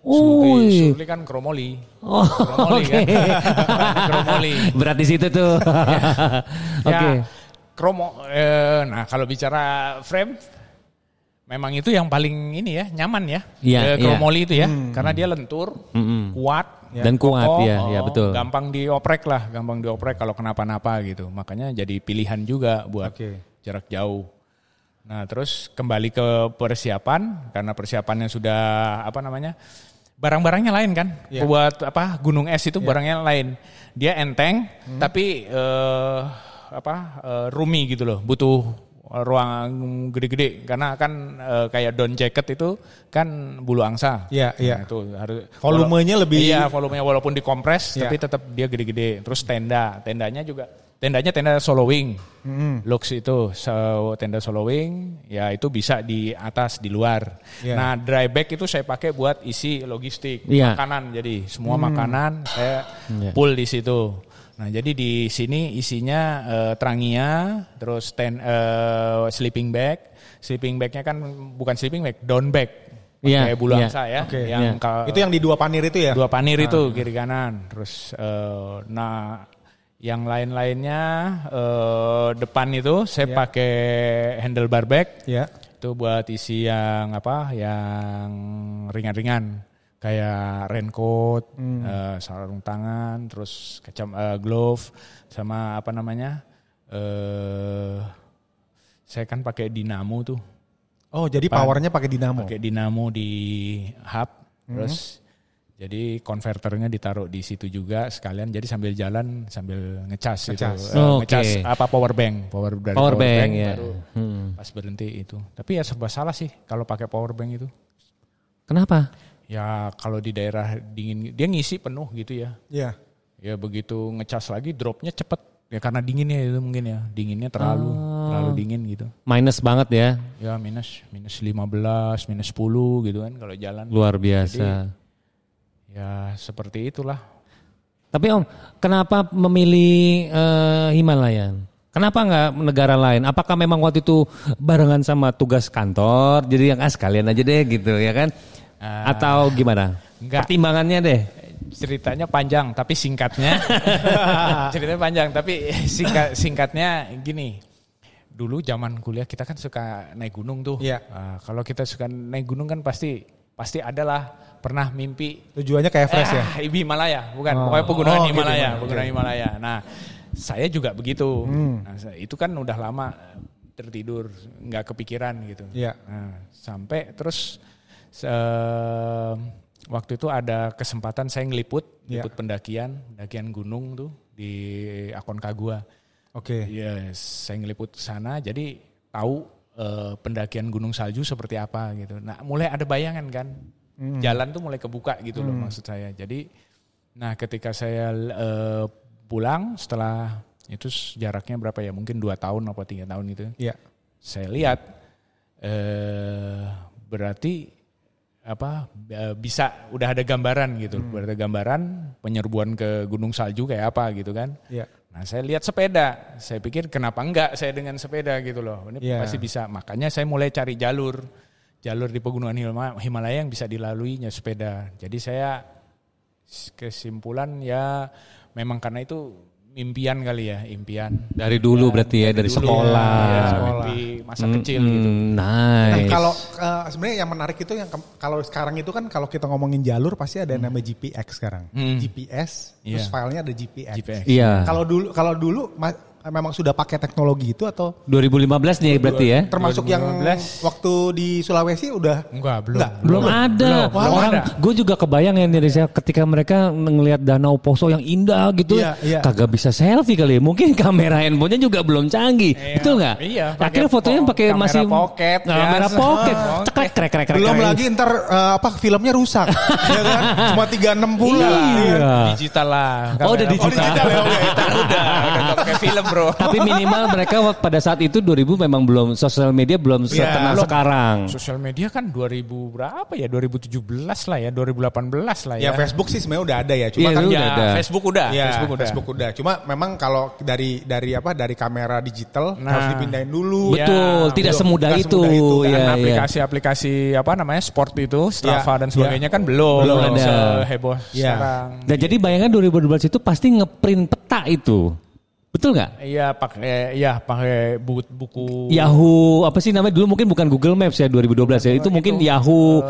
Surli. Surli kan kromoli Oh, Kromoli oke. kan kromoli Berat di situ tuh. Oke. Ya, kromo. eh, nah kalau bicara frame, memang itu yang paling ini ya nyaman ya. Iya, Eh, iya. kromoli itu ya, karena dia lentur, Mm-mm. kuat. Dan kuat, kokoh, ya, ya, oh, betul. Gampang dioprek lah, gampang dioprek kalau kenapa-napa gitu. Makanya jadi pilihan juga buat Oke. jarak jauh. Nah terus kembali ke persiapan, karena persiapannya sudah apa namanya, barang-barangnya lain kan. Iya. Buat apa gunung es itu barangnya lain. Dia enteng, Hmm. tapi eh, apa eh, roomy gitu loh, butuh ruang gede-gede karena kan eh, kayak down jacket itu kan bulu angsa. Iya, iya. Nah, itu harus Volumenya lebih- Iya, volumenya walaupun dikompres Iya. tapi tetap dia gede-gede. Terus tenda, tendanya juga tendanya tenda solo wing. Lux itu so, tenda solo wing, ya itu bisa di atas di luar. Iya. Nah, dry bag itu saya pakai buat isi logistik, Iya. makanan. Jadi semua makanan saya Iya. full di situ. Nah, jadi di sini isinya eh, trangia, terus ten, eh, sleeping bag. Sleeping bagnya kan bukan sleeping bag, down bag. Iya, Pakai bulu iya. angsa ya. Oke. Yang Iya. ka- Itu yang di dua panir itu ya? dua panir itu kiri kanan terus eh, nah yang lain-lainnya eh, depan itu saya Ya. pakai handlebar bag Ya. itu buat isi yang apa yang ringan-ringan kayak raincoat eh, sarung tangan terus kacam eh, glove sama apa namanya eh saya kan pakai dinamo tuh Oh jadi powernya pakai dinamo. pakai dinamo di hub terus jadi konverternya ditaruh di situ juga sekalian jadi sambil jalan sambil ngecas, gitu Ngecas. Eh, Oke. ngecas apa power bank power dari Power bank, ya. baru Hmm. pas berhenti itu tapi ya serba salah sih kalau pakai power bank itu Kenapa? ya kalau di daerah dingin dia ngisi penuh gitu ya Iya. ya begitu ngecas lagi dropnya cepet ya karena dinginnya itu mungkin ya dinginnya terlalu Oh. terlalu dingin gitu Minus banget ya. ya minus minus 15 minus 10 gitu kan kalau jalan Luar biasa. Ya seperti itulah. Tapi Om, kenapa memilih eh, Himalayan? Kenapa nggak negara lain? Apakah memang waktu itu barengan sama tugas kantor, jadi yang ah sekalian aja deh gitu ya kan? Ah, Atau gimana? enggak. Pertimbangannya deh. Ceritanya panjang tapi singkatnya ceritanya panjang tapi singkat singkatnya gini. Dulu zaman kuliah kita kan suka naik gunung tuh. Iya. Ah, kalau kita suka naik gunung kan pasti pasti adalah pernah mimpi Tujuannya ke Everest ya? Ah, Ibi Himalaya, bukan. Oh. Pokoknya pegunungan Oh, gitu, Himalaya, Himalaya. pegunungan Himalaya. Nah, saya juga begitu. Hmm. Nah, itu kan udah lama tertidur, nggak kepikiran gitu. Iya. Nah, sampai terus se- waktu itu ada kesempatan saya ngeliput, liput pendakian, pendakian gunung tuh di Aconcagua. Oke. Iya, saya ngeliput ke sana, jadi tahu eh, pendakian gunung salju seperti apa gitu. Nah, mulai ada bayangan kan, Hmm. jalan tuh mulai kebuka gitu loh maksud saya. Jadi Nah, ketika saya eh, pulang setelah itu jaraknya berapa ya? Mungkin dua tahun apa tiga tahun itu. Iya. Saya lihat eh berarti apa eh, bisa udah ada gambaran gitu, Hmm. ada gambaran penyerbuan ke Gunung Salju kayak apa gitu kan. Iya. Nah saya lihat sepeda, saya pikir kenapa enggak saya dengan sepeda gitu loh, ini Iya. pasti bisa. Makanya saya mulai cari jalur, jalur di pegunungan Hima- Himalaya yang bisa dilaluinya sepeda. Jadi saya kesimpulan ya memang karena itu impian kali ya, impian. Dari dulu berarti ya, dari Dulu sekolah. ya, Sekolah. mimpi masa Hmm, kecil hmm, gitu. Nah, Nice. kalau eh, sebenarnya yang menarik itu yang ke- kalau sekarang itu kan kalau kita ngomongin jalur pasti ada yang namanya GPX sekarang. Hmm. GPS, terus Iya. filenya ada GPX. GPX. Iya. Kalau dulu kalau dulu memang sudah pakai teknologi itu atau 2015 nih berarti ya. termasuk yang 2015. waktu di Sulawesi udah Enggak, belum. Enggak. Belum ada. belum, belum Orang ada. gue juga kebayang ya Indonesia ketika mereka ngelihat danau Poso yang indah gitu Iya, iya. kagak bisa selfie kali ya. Mungkin kamera handphonenya juga belum canggih. Iya. Betul nggak? Iya, Akhirnya fotonya po- pakai kamera masih pocket, Nah, kamera biasa. pocket. Pocket. Cekrek krek krek krek. belum krek. lagi ntar eh, apa filmnya rusak ya kan cuma 36 pula Iya. Digital lah. Oh, udah Kamera digital. pocket. digital ya. Udah, udah, udah pakai film bro. Tapi minimal mereka waktu- pada saat itu 2000 memang belum sosial media belum Iya, seterkenal belum. sekarang. Sosial media kan 2000 berapa ya? 2017 lah ya, 2018 lah ya ya. Facebook sih sebenarnya udah ada ya cuma Iya, kan udah Ya, ada. Facebook udah, Ya, Facebook udah. Facebook udah. Cuma memang kalau dari dari apa dari kamera digital Nah. harus dipindahin dulu. Iya. Betul, tidak Belum. semudah itu. semudah itu, Iya, Karena iya. aplikasi-aplikasi apa namanya sport itu, Strava Ya, dan sebagainya kan belum, Belum ada. heboh Ya. sekarang. Dan jadi bayangan 2012 itu pasti ngeprint peta itu. Betul nggak? Iya pakai ya pakai buku, buku. Yahoo apa sih namanya? Dulu mungkin bukan Google Maps ya 2012 ya. Itu mungkin Yahoo.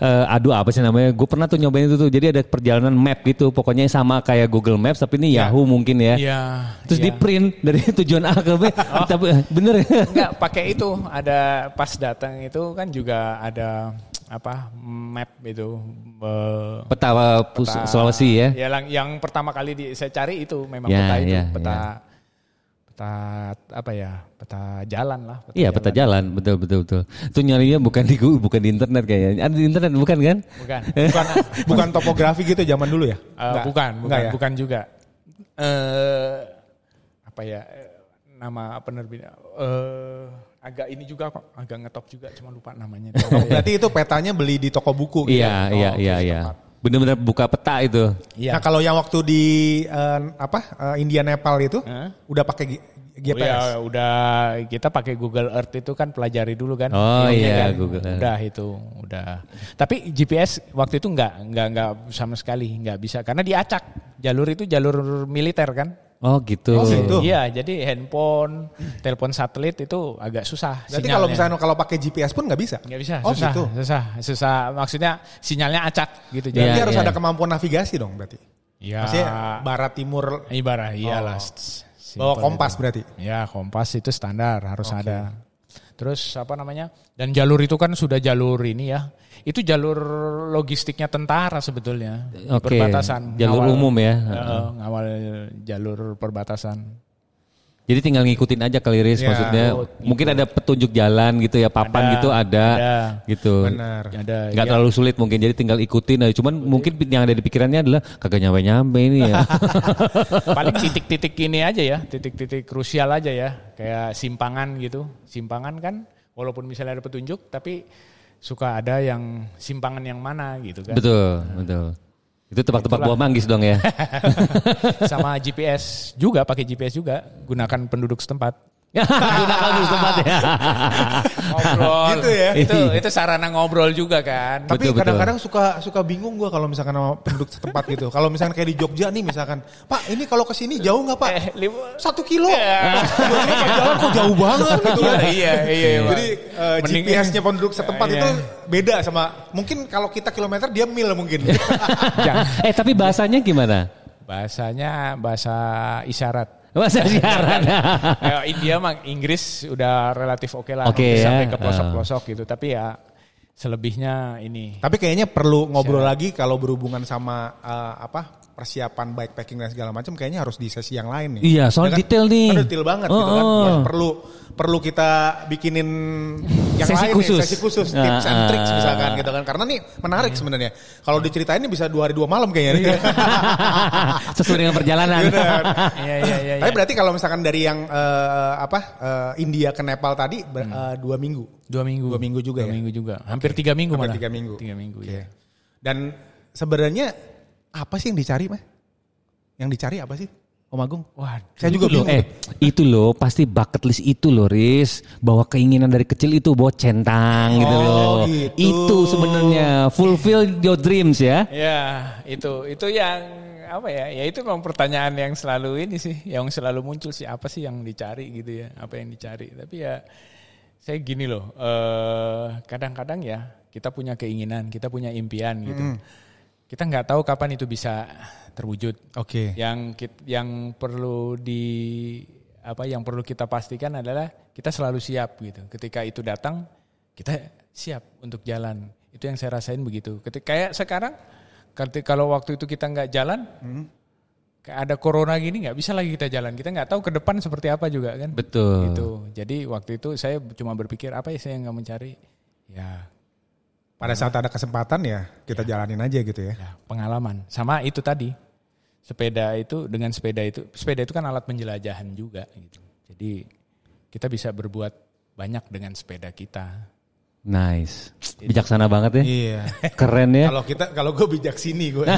Eh, aduh apa sih namanya? Gue pernah tuh nyobain itu tuh. Jadi ada perjalanan map gitu. Pokoknya sama kayak Google Maps tapi ini Ya. Yahoo mungkin ya. Iya. terus iya. di print dari tujuan A ke B. Tapi bener ya? Enggak pakai itu. Ada pas datang itu kan juga ada apa map itu eh, peta uh, Pus- peta- Sulawesi ya? Ya yang, yang pertama kali di, saya cari itu memang Ya, peta itu ya, peta ya. Peta apa ya peta jalan lah. Iya peta jalan betul betul betul itu nyarinya bukan di Google, bukan di internet kayaknya ada di internet bukan kan Bukan. Bukan bukan topografi gitu zaman dulu ya? Eh, Nggak. bukan, bukan, ya? bukan juga. Eh apa ya eh, nama penerbit eh agak ini juga kok, agak ngetop juga, cuma lupa namanya. Berarti itu petanya beli di toko buku gitu. iya iya Oh, iya oke, iya bener-bener buka peta itu Iya. Nah, kalau yang waktu di eh, apa eh, India Nepal itu Hah? udah pakai G- Oh GPS. ya, udah kita pakai Google Earth itu kan pelajari dulu kan. Oh iya, kan. Google Earth. Udah itu, udah. Tapi GPS waktu itu enggak, enggak enggak sama sekali, enggak bisa karena diacak. Jalur itu jalur militer kan. Oh gitu Oh, gitu. Iya, jadi handphone, telepon satelit itu agak susah. Berarti sinyalnya. kalau misalnya kalau pakai GPS pun nggak bisa. nggak bisa, Oh susah, gitu. susah, susah. Maksudnya sinyalnya acak gitu. Berarti Iya, harus iya. ada kemampuan navigasi dong berarti. ya, Maksudnya barat timur ibarat iyalah. Oh. Bawa kompas itu. berarti. Ya kompas itu standar harus ada. Terus apa namanya? Dan jalur itu kan sudah jalur ini ya. Itu jalur logistiknya tentara sebetulnya. Oke, Perbatasan. jalur Ngawal- umum ya. Eh, ngawal jalur perbatasan. Jadi tinggal ngikutin aja keliris Ya, maksudnya. oh, Mungkin ada petunjuk jalan gitu ya, papan Ada, gitu ada, ada. gitu. Benar. Ada. Nggak ya. terlalu sulit mungkin, jadi tinggal ikutin aja. Cuman mungkin yang ada di pikirannya adalah kagak nyampe-nyampe ini ya. Paling titik-titik ini aja ya, titik-titik krusial aja ya, kayak simpangan gitu. Simpangan kan, walaupun misalnya ada petunjuk, tapi suka ada yang simpangan yang mana gitu kan. betul, betul. Itu tebak-tebak buah manggis dong ya. Sama GPS juga, pakai GPS juga, gunakan penduduk setempat. Gunakan dulu tempat ya. Ngobrol. Gitu ya? Itu itu sarana ngobrol juga kan. Tapi Betul, betul. kadang-kadang suka suka bingung gua kalau misalkan sama penduduk setempat gitu. Kalau misalkan kayak di Jogja nih misalkan, Pak ini kalau ke sini jauh nggak Pak? Eh, lima- Satu kilo. Ya. Tiba-tiba pas jalan kok jauh banget gitu. Iya, iya, iya, iya. Jadi eh, Mending- GPS-nya penduduk setempat Iya. itu beda sama mungkin kalau kita kilometer dia mil mungkin. Eh tapi bahasanya gimana? Bahasanya bahasa isyarat. Bahasa siaran. Eh, India mah Inggris udah relatif oke lah. Oke, Hampir ya. Sampai ke pelosok-pelosok gitu. Tapi ya selebihnya ini. Tapi kayaknya perlu ngobrol lagi kalau berhubungan sama eh, apa persiapan bikepacking dan segala macam kayaknya harus di sesi yang lain nih. Iya, soal Ya kan? detail nih. Kan detail banget gitu kan. Oh, Ya, oh. perlu perlu kita bikinin yang Sesi lain khusus. nih, sesi khusus, Ah, tips and ah, tricks ah. misalkan gitu kan. Karena nih menarik sebenarnya. Kalau diceritain ini bisa dua hari dua malam kayaknya. nih. Sesuai dengan perjalanan. Bener. Iya iya iya. Tapi berarti kalau misalkan dari yang eh, apa eh, India ke Nepal tadi ber- eh, dua minggu. Dua minggu. Dua minggu juga Dua ya? minggu juga. Hampir tiga minggu Hampir malah. tiga minggu. Tiga minggu Oke. ya. Dan sebenarnya apa sih yang dicari mah? Yang dicari apa sih? Om Agung? Wah, Saya juga loh, bingung. eh itu loh pasti bucket list itu loh Riz bahwa keinginan dari kecil itu bawa centang gitu Oh, loh gitu. itu sebenarnya fulfill your dreams ya Ya, itu itu yang apa ya? Ya itu memang pertanyaan yang selalu ini sih, yang selalu muncul sih apa sih yang dicari gitu ya? Apa yang dicari? Tapi ya saya gini loh, eh, kadang-kadang ya kita punya keinginan, kita punya impian gitu. Kita nggak tahu kapan itu bisa terwujud. Oke. Yang kit- yang perlu di apa yang perlu kita pastikan adalah kita selalu siap gitu. Ketika itu datang, kita siap untuk jalan. Itu yang saya rasain begitu. Ketika kayak sekarang, kalau waktu itu kita nggak jalan, kayak ada corona gini nggak bisa lagi kita jalan. Kita nggak tahu ke depan seperti apa juga kan. betul Gitu. Jadi waktu itu saya cuma berpikir apa ya saya nggak mencari ya Pada saat ada kesempatan ya kita jalanin aja gitu ya. ya pengalaman sama itu tadi sepeda itu dengan sepeda itu sepeda itu kan alat penjelajahan juga gitu jadi kita bisa berbuat banyak dengan sepeda kita nice bijaksana banget ya Iya. keren ya Kalau kita kalau gue bijak sini gue.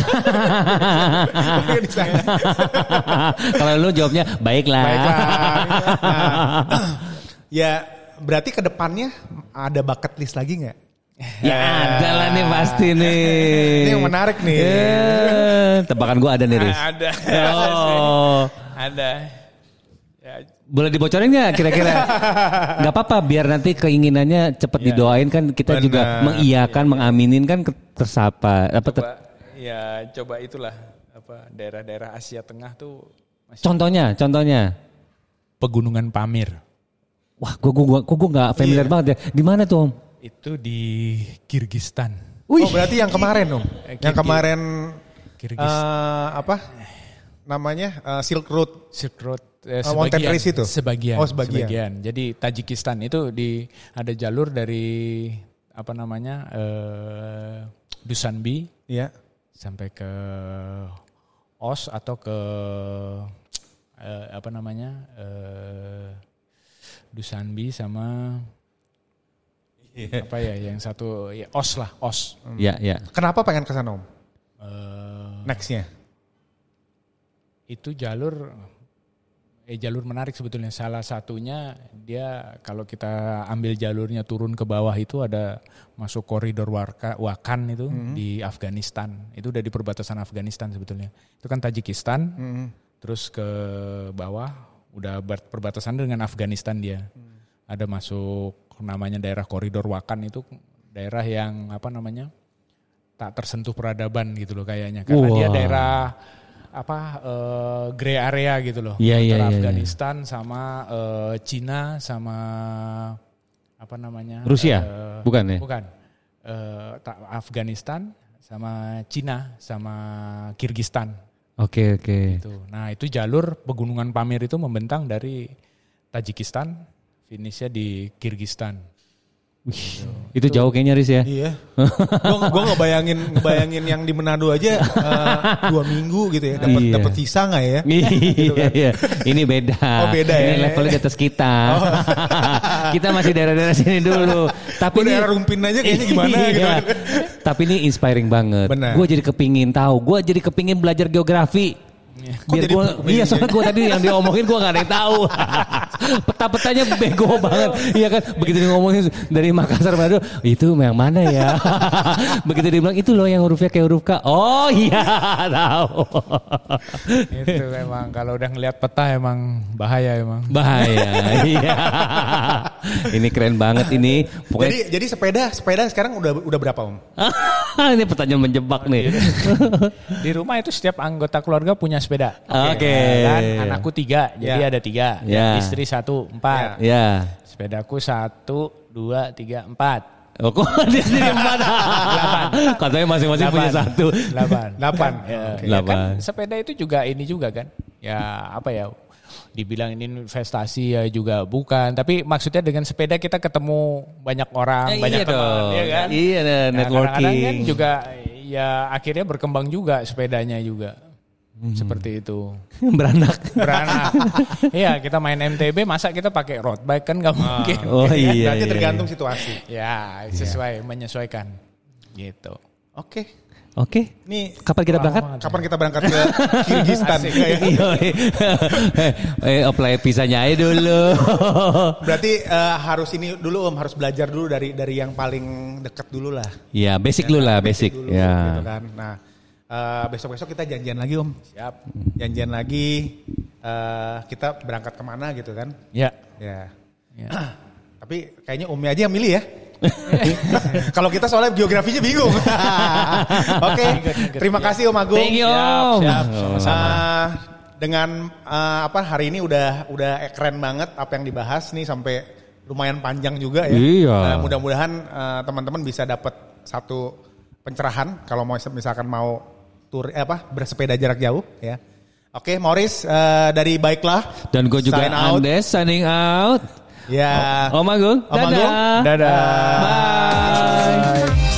Kalau lu jawabnya baiklah Baiklah. Nah, ya berarti ke depannya ada bucket list lagi nggak? Ya ada lah nih pasti nih. Ini yang menarik nih. Eh, tebakan gua ada nih Riz. Ada. Oh. Ada. Ya, boleh dibocorin nggak kira-kira? Nggak apa-apa biar nanti keinginannya cepat didoain kan kita juga Benar. mengiyakan mengaminin kan tersapa apa ter- coba ya coba itulah apa daerah-daerah Asia Tengah tuh masih contohnya contohnya. Pegunungan Pamir. Wah gua gua gua, gua nggak familiar banget ya. Di mana tuh om itu di Kirgistan Oh berarti yang kemarin dong. Eh, Yang kemarin Kirgis eh, apa namanya Eh, Silk Road. Silk Road eh, mountain sebagian, race itu? Sebagian, Oh, sebagian. Jadi Tajikistan itu di ada jalur dari apa namanya eh, Dusanbe Iya. sampai ke Os atau ke eh, apa namanya eh, Dusanbe sama apa ya yang satu ya Os lah Os. ya ya Kenapa pengen ke sana om? Eh, Nextnya. itu jalur eh jalur menarik sebetulnya. Salah satunya dia kalau kita ambil jalurnya turun ke bawah itu ada masuk koridor Warka, Wakan itu di Afghanistan. Itu udah di perbatasan Afghanistan sebetulnya. Itu kan Tajikistan terus ke bawah udah perbatasan dengan Afghanistan dia. Ada masuk namanya daerah koridor Wakan itu daerah yang apa namanya tak tersentuh peradaban gitu loh kayaknya. Karena dia Wah. daerah apa eh, grey area gitu loh. Iya, iya, antara iya, Afghanistan sama eh, Cina sama apa namanya Rusia? eh, Bukan ya? bukan. Tak- Afghanistan sama Cina sama Kirgistan. Oke oke. Itu nah itu jalur pegunungan Pamir itu membentang dari Tajikistan finishnya di Kirgistan itu jauh kayaknya Riz ya Iya. Gue gue ngebayangin ngebayangin yang di Manado aja eh, dua minggu gitu ya. Dapat Iya. dapat visa nggak ya? Iya, iya. Ini beda. Oh, beda Ini ya. Oh. levelnya di atas kita. kita masih daerah-daerah sini dulu. Tapi Gua ini daerah Rumpin aja kayaknya gimana Iya. gitu. Tapi ini inspiring banget. Benar. Gue jadi kepingin tahu. Gue jadi kepingin belajar geografi. Kok Biar jadi gua, iya ya? soalnya gue tadi yang dia omongin gue gak ada yang tahu. Peta-petanya bego banget. Iya kan begitu dia ngomongin dari Makassar Manado itu yang mana ya? begitu dia bilang itu loh yang hurufnya kayak huruf K. Oh iya tahu. itu memang kalau udah ngelihat peta emang bahaya emang Bahaya. Iya. ini keren banget ini. Jadi Pokoknya jadi sepeda sepeda sekarang udah udah berapa om? ini pertanyaan menjebak nih. di rumah itu setiap anggota keluarga punya sepeda Oke. kan anakku tiga jadi Ya. ada tiga Ya. istri satu empat ya. sepedaku satu dua tiga empat Oh, kok dia sendiri empat? Katanya masing-masing punya satu. Delapan. Delapan. Ya, ya Delapan. kan sepeda itu juga ini juga kan. Ya apa ya? Dibilang ini investasi ya juga bukan. Tapi maksudnya dengan sepeda kita ketemu banyak orang, Eh, banyak iya teman, dong. ya kan? Iya, nah, Nah, kadang-kadang kan networking. juga ya akhirnya berkembang juga sepedanya juga. Hmm. Seperti itu. Beranak. Beranak. Iya, kita main MTB masa kita pakai road bike kan nggak mungkin. Oh iya. Berarti iya. tergantung situasi. Ya, sesuai menyesuaikan. Gitu. Oke. Oke. Ini Kapan kita berangkat? kapan kita berangkat ke Kyrgyzstan? Ya? Iya. eh, apply visanya aja dulu. Berarti eh, harus ini dulu Om, harus belajar dulu dari dari yang paling dekat dulu lah. Iya, basic dulu lah, basic. dulu, Ya. gitu kan. Nah, eh, besok-besok kita janjian lagi Om. Siap. Janjian lagi eh, kita berangkat ke mana gitu kan. Ya. Ya. Ya. Tapi kayaknya Umi aja yang milih ya. Kalau kita soalnya geografinya bingung. Oke, terima kasih Om Agung. Thank you, Siap, Om. siap. Eh, dengan eh, apa hari ini udah udah keren banget apa yang dibahas nih sampai lumayan panjang juga ya. Iya. Eh, mudah-mudahan eh, teman-teman bisa dapat satu pencerahan kalau mau misalkan mau tur eh, apa bersepeda jarak jauh ya. Oke, Morris eh, dari baiklah. Dan gue juga Sign out. Andes signing out. Ya. Om Agung, Om Agung, dadah. Dadah. Bye.